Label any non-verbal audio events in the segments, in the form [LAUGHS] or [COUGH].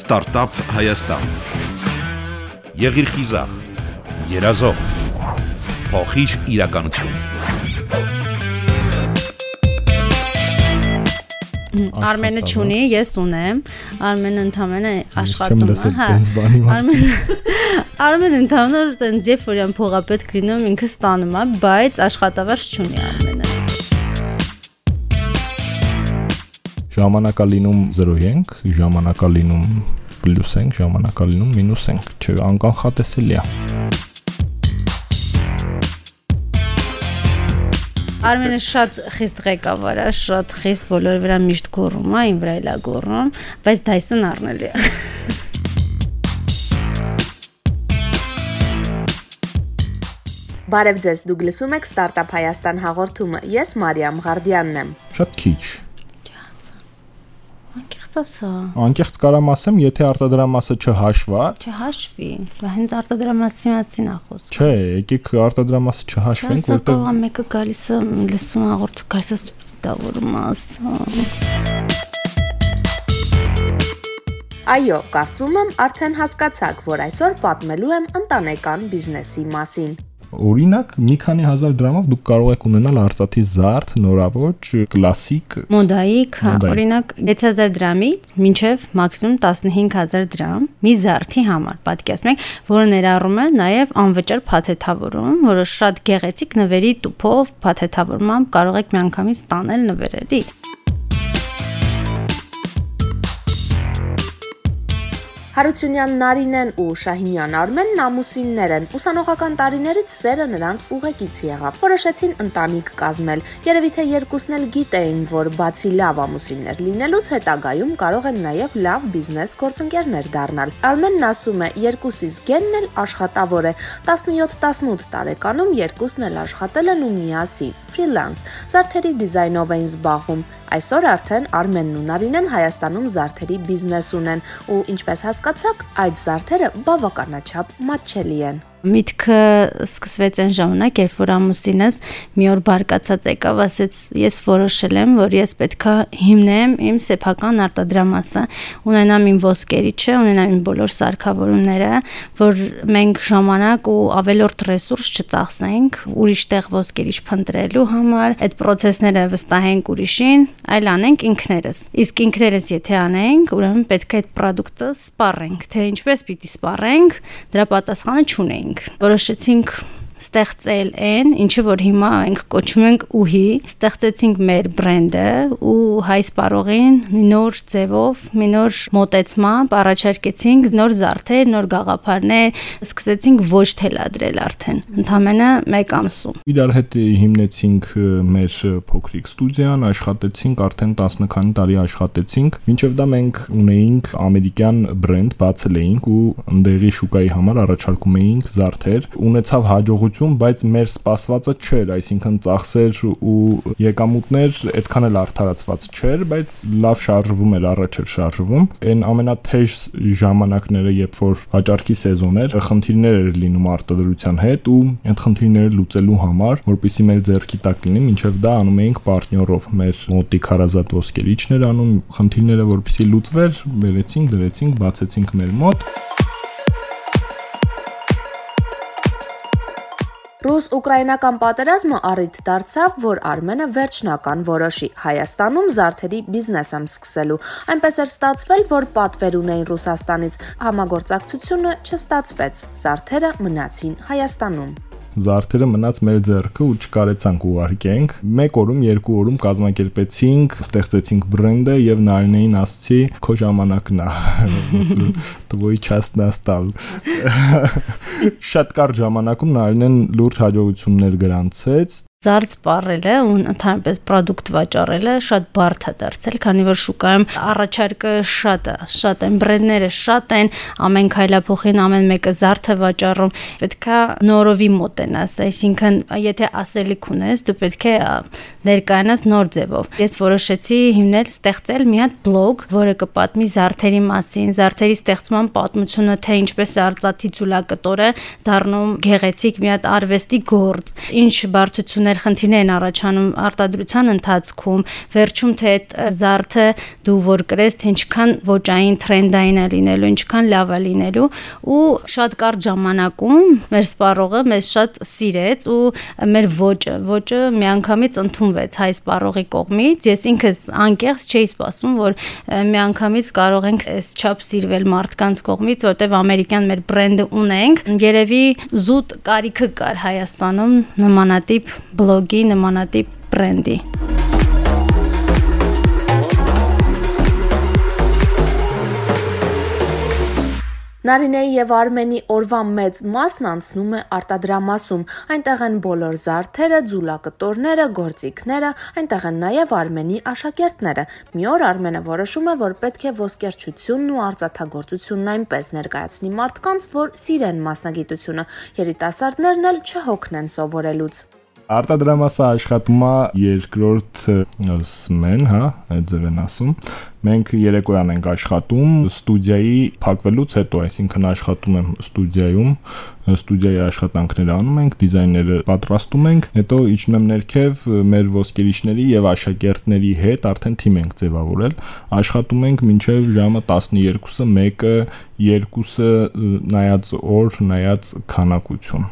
Ստարտափ Հայաստան։ Եղիր խիզախ, երազող, փոխիր իրականություն։ Արմենը ճունի, ես ունեմ։ Արմենը ընդամենը աշխատում է, հա։ Արմենը Արմենը ընդամենը տենց երբ որ յան փողապետ լինում ինքը ստանում է, բայց աշխատավարձ չունի Արմենը։ Ժամանակա լինում 0.5, ժամանակա լինում պլյուս 5, ժամանակա լինում մինուս 5, չէ, անկանխատեսելի է։ Արմենը շատ խիստ ղեկավար է, շատ խիստ բոլորի վրա միշտ գոռում է, ին վրա էլա գոռում, բայց Dyson առնելի է։ Բարև ձեզ, դուք լսում եք Startup Հայաստան հաղորդումը։ Ես Մարիամ Ղարդյանն եմ։ Շատ քիչ ասա։ Անկեղծ կարամ ասեմ, եթե արտադրամասը չհաշվա, չհաշվի, հենց արտադրամասի մասին է խոսքը։ Չէ, եկեք արտադրամասը չհաշվենք, որտեղ Սա մեկը գալիս է լսում աղորդ գալիս է սուբսիդավորում ասա։ Այո, կարծում եմ արդեն հասկացաք, որ այսօր պատմելու եմ ընտանեկան բիզնեսի մասին։ Օրինակ, մի քանի հազար դրամով դուք կարող եք ունենալ արծաթի զարդ, նորավոճ, կլասիկ, մոդայիկ, հա, օրինակ 6000 դրամից մինչև մաքսիմում 15000 դրամ մի զարդի համար, պատկերացնեք, որը ներառում է նաև անվճար փաթեթավորում, որը շատ գեղեցիկ նվերի տուփով փաթեթավորմամբ կարող եք միանգամից տանել նվերերի։ Հարությունյան Նարինեն ու Շահինյան Արմենն ամուսիններ են։ Ուսանողական տարիներից սերը նրանց ուղեկից եղավ։ Որոշեցին ընտանիք կազմել։ Երևի թե երկուսն էլ գիտեին, որ բացի լավ ամուսիններ լինելուց հետագայում կարող են նաև լավ բիզնես գործընկերներ դառնալ։ Արմենն ասում է, երկուսիս գենն էլ աշխատավոր է։ 17-18 տարեկանում երկուսն էլ աշխատել են ու միասին ֆրիլանս զարդերի դիզայնով էին զբաղվում։ Այսօր արդեն Արմենն ու Նարինեն Հայաստանում զարդերի բիզնես ունեն ու ինչպես հասկացաք, այդ զարդերը բավականաչափ մատչելի են։ Միտքը սկսվեց այն ժամանակ, երբ որ ամուսինս մի օր բարկացած եկավ, ասեց՝ ես որոշել եմ, որ ես պետքա հիմնեմ իմ սեփական արտադրամասը, ունենամ իմ ոսկերիչը, ունենամ իմ բոլոր սարքավորումները, որ մենք ժամանակ ու ավելորդ ռեսուրս չծախսենք ուրիշ տեղ ոսկերիչ փնտրելու համար, այդ process-ները վստահենք ուրիշին, այլ անենք ինքներս։ Իսկ ինքներս եթե անենք, ուրեմն պետք է այդ product-ը սպառենք, թե ինչպես պիտի սպառենք, դրա պատասխանը չունենք ենք։ Որոշեցինք ստեղծել այն, ինչը որ հիմա ենք կոչում ենք ուհի, ստեղծեցինք մեր բրենդը ու հայ սպառողին մի նոր ձևով, մի նոր մոտեցմամբ առաջարկեցինք նոր զարդեր, նոր գաղափարներ, սկսեցինք ոչ թելադրել արդեն։ Ընդամենը 1 ամսում։ Իրար հետ հիմնեցինք մեր փոքրիկ ստուդիան, աշխատեցինք արդեն 10 քանի տարի աշխատեցինք, մինչև դա մենք ունեինք ամերիկյան բրենդ բացել էինք ու ընդեղի շուկայի համար առաջարկում էինք զարդեր, ունեցավ հաջողություն հաջողություն, բայց մեր սպասվածը չէր, այսինքն ծախսեր ու եկամուտներ այդքան էլ արդարացված չէր, բայց լավ շարժվում էր, առաջ էր շարժվում։ Այն ամենաթեժ ժամանակները, երբ որ վաճառքի սեզոն էր, խնդիրներ էր լինում արտադրության հետ ու այդ խնդիրները լուծելու համար, որpիսի մեր ձեռքի տակ լինի, ինչեվ դա անում էինք պարտներով, մեր մոտիկ հարազատ ոսկերիչներ անում, խնդիրները որpիսի լուծվեր, վերեցինք, դրեցինք, բացեցինք մեր մոտ Ռուս-ուկրաինական պատերազմը առիթ դարձավ, որ Արմենը վերջնական որոշի Հայաստանում զարդերի բիզնես եմ սկսելու։ Այնպես էր ստացվել, որ պատվեր ունեին Ռուսաստանից։ Համագործակցությունը չստացվեց։ Զարդերը մնացին Հայաստանում զարդերը մնաց մեր ձեռքը ու չկարեցանք ուղարկենք։ Մեկ օրում, երկու օրում կազմակերպեցինք, ստեղծեցինք բրենդը եւ Նարինեին ասացի՝ «Քո ժամանակն է»։ Твой час настал։ Շատ կարճ ժամանակում Նարինեն լուրջ հաջողություններ գրանցեց Զարդ սպառելը ու ընդհանրապես product վաճառելը շատ բարդ է դարձել, քանի որ շուկայում առաջարկը շատ է, շատ են բրենդները, շատ են, ամեն քայլափոխին ամեն մեկը զարդ է վաճառում, պետքա նորովի մոտենաս, այսինքն եթե ասելիք ունես, դու պետք է ներկայանաս նոր ձևով։ Ես որոշեցի հիմնել, ստեղծել մի հատ բլոգ, որը կպատմի զարդերի մասին, զարդերի ստեղծման պատմությունը, թե ինչպես արծաթի ցուլակտորը դառնում գեղեցիկ մի հատ արվեստի գործ, ինչ բարդություն ներխնդիրներ են առաջանում արտադրության ընթացքում, վերջում թե այդ զարդը դու որ կրես, թե ինչքան ոճային տրենդային է լինելու, ինչքան լավ է լինելու ու շատ կարճ ժամանակում մեր սպառողը մեզ շատ սիրեց ու մեր ոճը, ոճը միանգամից ընդունվեց հայ սպառողի կողմից։ Ես ինքս անկեղծ չէի սպասում, որ միանգամից կարող ենք այս չափ սիրվել մարդկանց կողմից, որտեվ ամերիկյան մեր բրենդը ունենք։ Երևի զուտ կարիքը կար Հայաստանում նմանատիպ բլոգի, նմանատիպ բրենդի։ Նարինեի եւ Արմենի օրվա մեծ մասն անցնում է արտադրամասում։ Այնտեղ են բոլոր զարդերը, ձուլակտորները, գործիքները, այնտեղ են նաեւ Արմենի աշակերտները։ Մի օր Արմենը որոշում է, որ պետք է ոսկերչությունն ու արծաթագործությունն այնպես ներկայացնի մարդկանց, որ սիրեն մասնագիտությունը։ Երիտասարդներն էլ չհոգնեն սովորելուց։ Արտադրամասը աշխատում է երկրորդ սմեն, հա, այդ ձև են ասում։ Մենք երեկոյան ենք աշխատում ստուդիայի փակվելուց հետո, այսինքն աշխատում եմ ստուդիայում, ստուդիայի աշխատանքները անում ենք, դիզայները պատրաստում ենք, հետո իջնում եմ ներքև մեր ոսկերիչների եւ աշակերտների հետ արդեն թիմ ենք ձևավորել։ Աշխատում ենք մինչեւ ժամը 12-ը, 1-ը, 2-ը նայած օր, նայած քանակություն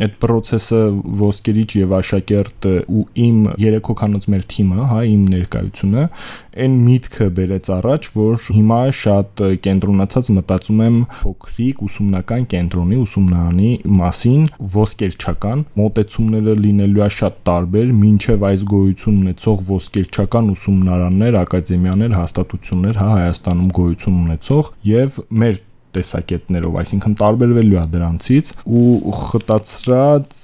այդ process-ը ոսկերիչ եւ աշակերտ ու իմ երեք հոկանոց մեր թիմը, հա, իմ ներկայությունը, այն միտքը բերեց առաջ, որ հիմա շատ կենտրոնացած մտածում եմ փոքրիկ ուսումնական կենտրոնի ուսումնարանի մասին, ոսկերչական մոտեցումները լինելու է շատ տարբեր, ինչև այս գոյություն ունեցող ոսկերչական ուսումնարաններ, ակադեմիաներ, հաստատություններ, հա, Հայաստանում գոյություն ունեցող եւ մեր տեսակետներով, այսինքն տարբերվելու է դրանցից ու խտացրած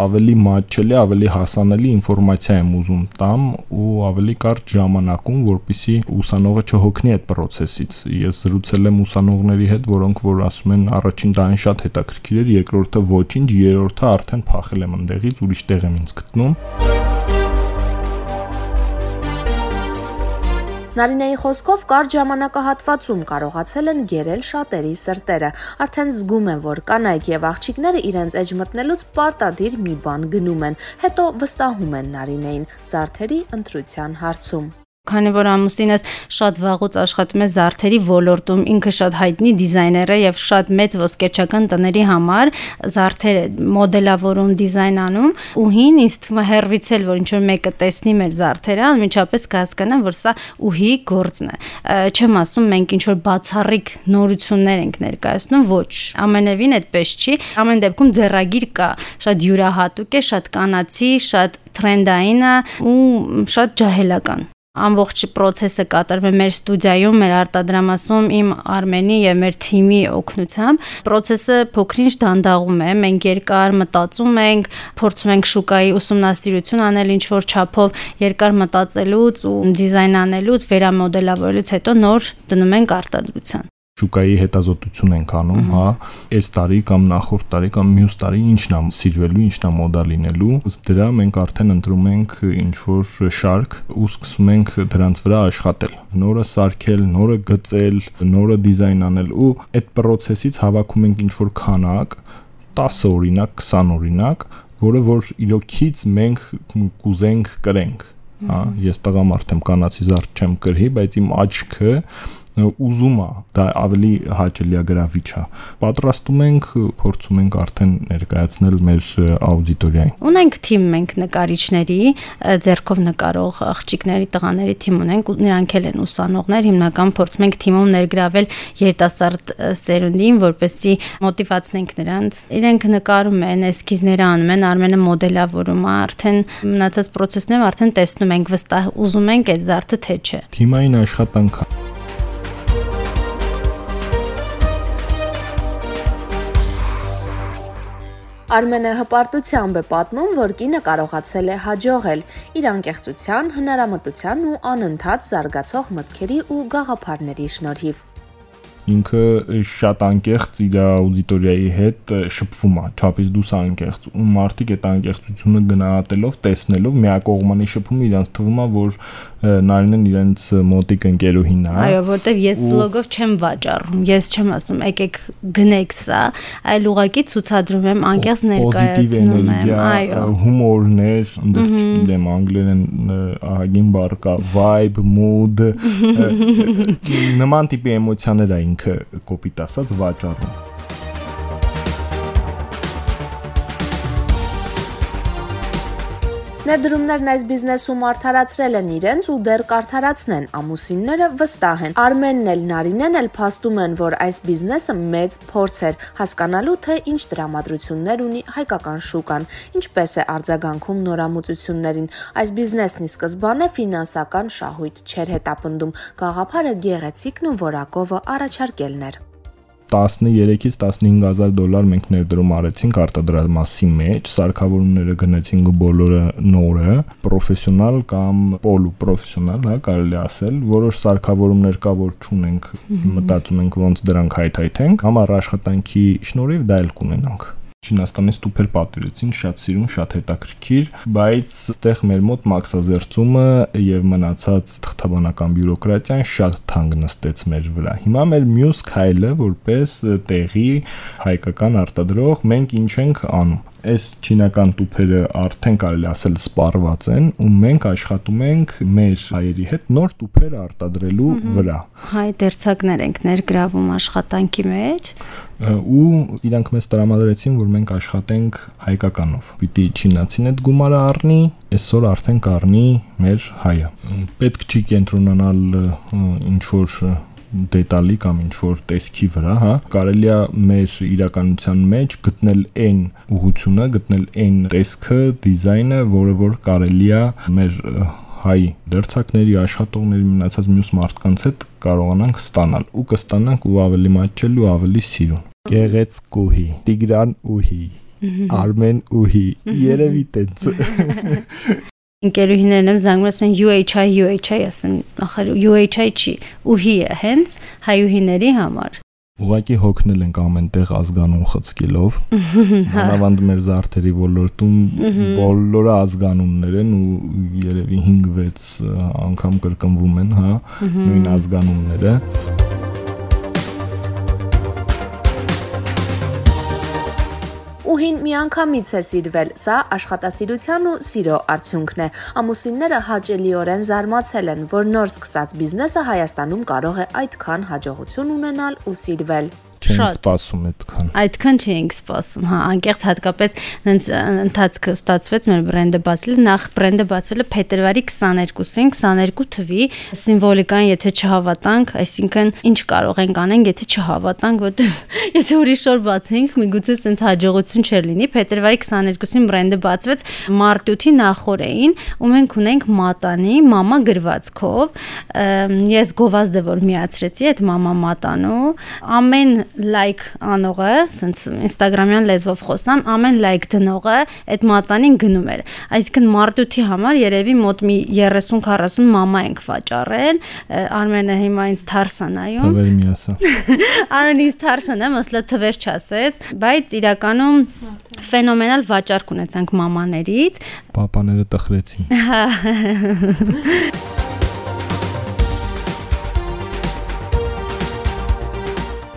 ավելի մատչելի, ավելի հասանելի ինֆորմացիա եմ ուզում տամ ու ավելի կարճ ժամանակում, որpիսի ուսանողը չհոգնի այդ process-ից։ Ես զրուցել եմ ուսանողների հետ, որոնք որ ասում են առաջին դահին շատ հետաքրքիր էր, երկրորդը ոչինչ, երրորդը արդեն փախել եմ ընդեղից, ուրիշ տեղ եմ ինձ գտնում։ Նարինեի խոսքով կարճ ժամանակահատվածում կարողացել են գերել շատերի սրտերը։ Արդեն զգում են, որ կանայք եւ աղջիկները իրենց էջ մտնելուց պարտադիր մի բան գնում են, հետո վստահում են Նարինեին զարթերի ընտրության հարցում քանի որ ամուսինս շատ վաղուց աշխատում է զարդերի ոլորտում, ինքը շատ հայտնի դիզայներ է եւ շատ մեծ ոսկերչական տների համար զարդեր է մոդելավորում, դիզայնանում ու հին ինձ թվում է հերվիցել, որ ինչ որ մեկը տեսնի մեր զարդերը, անմիջապես կհասկանա, որ սա ուհի գործն է։ Չեմ ասում մենք ինչ որ բացառիկ նորություններ ենք ներկայացնում, ոչ, ամենևին այդպես չի։ Ամեն դեպքում ձեռագիր կա, շատ յուրահատուկ է, շատ կանացի, շատ տրենդային ու շատ ջահելական ամբողջ process-ը կատարվում մեր ստուդիայում, մեր արտադրամասում իմ Արմենի եւ մեր թիմի օգնությամբ։ Process-ը փոքրինչ դանդաղում է, մենք երկար մտածում ենք, փորձում ենք շուկայի ուսումնասիրություն անել ինչ որ չափով, երկար մտածելուց ու դիզայն անելուց, վերամոդելավորելուց հետո նոր դնում ենք արտադրության շուկայի հետազոտություն ենք անում, հա, այս տարի կամ նախորդ տարի կամ մյուս տարի ինչն է սիրվելու, ինչն է մոդա լինելու։ Ըստ դրա մենք արդեն ընտրում ենք ինչ որ շարք ու սկսում ենք դրանց վրա աշխատել։ Նորը սարքել, նորը գծել, նորը դիզայն անել ու այդ process-ից հավաքում ենք ինչ որ քանակ 10 օրինակ, 20 օրինակ, որը որ իրոքից մենք կուզենք կրենք հա ես տղամարդ եմ կանացի զարդ չեմ կրհի բայց իմ աչքը ուզում է, դա ավելի հաճելի է Պատրաստում ենք, փորձում ենք արդեն ներկայացնել մեր աուդիտորիային։ Ունենք թիմ մենք նկարիչների, ձերքով նկարող աղջիկների, տղաների թիմ ունենք, նրանք էլ են ուսանողներ, հիմնական փորձում ենք թիմում ներգրավել երիտասարդ սերունդին, որպեսզի մոտիվացնենք նրանց։ Իրենք նկարում են, էսքիզները անում են, Արմենը մոդելավորում է, արդեն մնացած process-ները արդեն տեսնում ենք, վստահ ուզում ենք այդ զարդը թե չէ։ Թիմային աշխատանք Արմենը հպարտությամբ է պատմում, որ կինը կարողացել է հաջողել իր անկեղծության, հնարամտության ու անընդհատ զարգացող մտքերի ու գաղափարների շնորհիվ։ ինքը շատ անկեղծ իր աուդիտորիայի հետ շփվում է, չափից դուրս անկեղծ։ Ու մարդիկ այդ անկեղծությունը գնահատելով, տեսնելով միակողմանի շփումը իրանց թվում է, որ նարինեն իրենց մոտիկ ընկերուհին է։ Այո, որտեվ ես բլոգով չեմ վաճառում, ես չեմ ասում եկեք գնեք սա, այլ ուղակի ցուցադրում եմ անկեղծ ներկայացնում եմ, այո, հումորներ, այնտեղ չգիտեմ անգլերեն ահագին բառ կա, vibe, mood, [LAUGHS] նման տիպի էմոցիաներ է ինքը կոպիտ ասած վաճառում։ Ներդրումներն այս բիզնեսում արդարացրել են իրենց ու դեռ կարդարացնեն ամուսինները վստահ են։ Արմենն էլ Նարինեն էլ փաստում են, որ այս բիզնեսը մեծ փորձ էր հասկանալու թե ինչ դրամատրություններ ունի հայկական շուկան, ինչպես է արձագանքում նորամուծություններին։ Այս բիզնեսն ի սկզբանե ֆինանսական շահույթ չէր հետապնդում, գաղափարը գեղեցիկն ու որակովը առաջարկելն էր։ 13-ից 15000 դոլար մենք ներդրում արեցինք արտադրամասի մեջ, սարքավորումները գնացինք բոլորը նորը, պրոֆեսիոնալ կամ պոլու պրոֆեսիոնալ, հա, կարելի ասել, որոշ սարքավորումներ կա, որ չունենք, մտածում ենք ոնց դրանք հայթայթենք, համար աշխատանքի շնորհիվ դա էլ կունենանք։ Չինաստանից տուփեր պատերեցին, շատ սիրուն, շատ հետաքրքիր, բայց այստեղ մեր մոտ մաքսազերծումը եւ մնացած թղթաբանական բյուրոկրատիան շատ թանկ նստեց մեր վրա։ Հիմա մեր մյուս քայլը որպես տեղի հայկական արտադրող մենք ինչ ենք անում այս չինական տուփերը արդեն կարելի ասել սպառված են ու մենք աշխատում ենք մեր հայերի հետ նոր տուփեր արտադրելու վրա։ Հայ դերցակներ ենք ներգրավում աշխատանքի մեջ ու իրանք մեզ տրամադրեցին, որ մենք աշխատենք հայկականով։ Պիտի չինացին այդ գումարը առնի, այսօր արդեն կառնի մեր հայը։ Պետք չի կենտրոնանալ ինչ որ դետալի կամ ինչ որ տեսքի վրա, հա, կարելի է մեր իրականության մեջ գտնել այն ուղությունը, գտնել այն տեսքը, դիզայնը, որը որ կարելի է մեր հայ դերցակների աշխատողների մնացած մյուս մարդկանց հետ կարողանանք ստանալ ու կստանանք ու ավելի մատչել ու ավելի սիրուն։ Գեղեցկուհի, Տիգրան ուհի, Արմեն ուհի, երևի տենց։ [LAUGHS] ընկերուհիներն եմ զանգում ասեն UHI UHI ասեմ ախր UHI չի ուհի է հենց հայուհիների համար ուղղակի հոգնել ենք ամենտեղ ազգանուն խցկելով հանավանդ մեր զարդերի ոլորտում բոլորը ազգանուններ են ու երևի 5-6 անգամ կրկնվում են հա նույն ազգանունները Ուհին միանգամից է սիրվել։ Սա աշխատասիրության ու սիրո արդյունքն է։ Ամուսինները հաճելիորեն զարմացել են, որ նոր սկսած բիզնեսը Հայաստանում կարող է այդքան հաջողություն ունենալ ու սիրվել չէինք սպասում այդքան։ Այդքան չէինք սպասում, հա, անկեղծ հատկապես հենց ընթացքը ստացվեց մեր բրենդը բացել, նախ բրենդը բացվել է փետրվարի 22-ին, 22 թվի, սիմվոլիկան եթե չհավատանք, այսինքն ինչ կարող ենք անենք, եթե չհավատանք, որտեղ [LAUGHS] եթե ուրիշ օր բացենք, միգուցե sense հաջողություն չէր լինի։ Փետրվարի 22-ին բրենդը բացվեց մարտուտի նախորեին, ու մենք ունենք մատանի մամա գրվածքով։ Ես գովազդը որ միացրեցի այդ մամա մատանու, ամեն լայք անողը, ասենց Instagram-յան լեզվով խոսամ, ամեն լայք դնողը այդ մատանին գնում էր։ Այսինքն մարտուտի համար երևի մոտ մի 30-40 մամա ենք վաճառել։ Արմենը հիմա ինձ թարս է նայում։ Թվեր մի ասա։ [LAUGHS] Արմենը ինձ թարս է նայում, ասլա թվեր չասեց, բայց իրականում ֆենոմենալ վաճառք ունեցանք մամաներից։ Պապաները տխրեցին։ Հա։ [LAUGHS]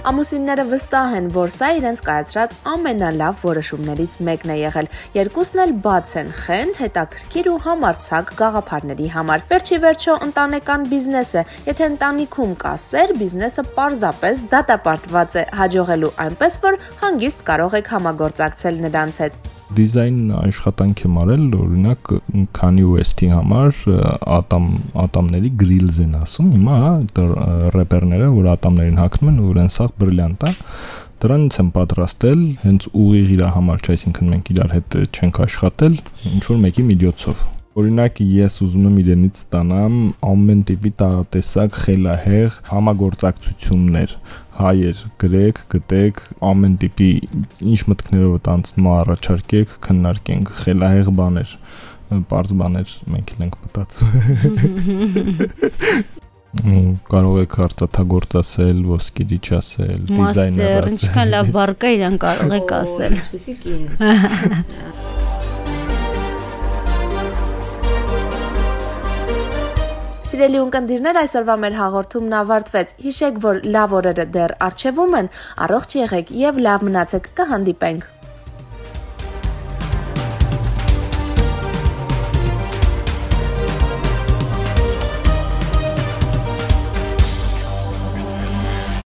Ամուսինները վստահ են, որ սա իրենց կայացրած ամենալավ որոշումներից մեկն է եղել։ Երկուսն էլ բաց են խենթ, հետաքրքիր ու համարցակ գաղափարների համար։ Վերջի վերջո ընտանեկան բիզնես է։ Եթե ընտանիքում կա սեր, բիզնեսը պարզապես դատապարտված է հաջողելու այնպես, որ հանգիստ կարող եք համագործակցել նրանց հետ դիզայն աշխատանք եմ արել, օրինակ Kanye West-ի համար ատամ ատամների grills են ասում, հիմա рэպերները, որ ատամներին հագնում են, որ են սաղ բրիլյանտ է դրանից եմ պատրաստել հենց ուղիղ իր համար, չէ, այսինքն մենք իրար հետ չենք աշխատել, ինչ որ մեկի միջոցով։ Օրինակ ես ուզում եմ իրենից ստանամ ամեն տիպի տարատեսակ խելահեղ համագործակցություններ հայեր գրեք, գտեք, ամեն տիպի ինչ մտքներով տանցնում առաջարկեք, քննարկենք խելահեղ բաներ, բարձ բաներ մենք ենք մտածում։ [LAUGHS] ու կարող եք արտաթագործ ասել, ոսկերիչ ասել, դիզայներ ասել։ ինչքան լավ բառ կա, իրան կարող եք ասել։ Ինչպեսի կին։ [LAUGHS] Սիրելի ունկնդիրներ, այսօրվա մեր հաղորդումն ավարտվեց։ Հիշեք, որ լավ օրերը դեռ արժևում են, առողջ եղեք եւ լավ մնացեք։ Կհանդիպենք։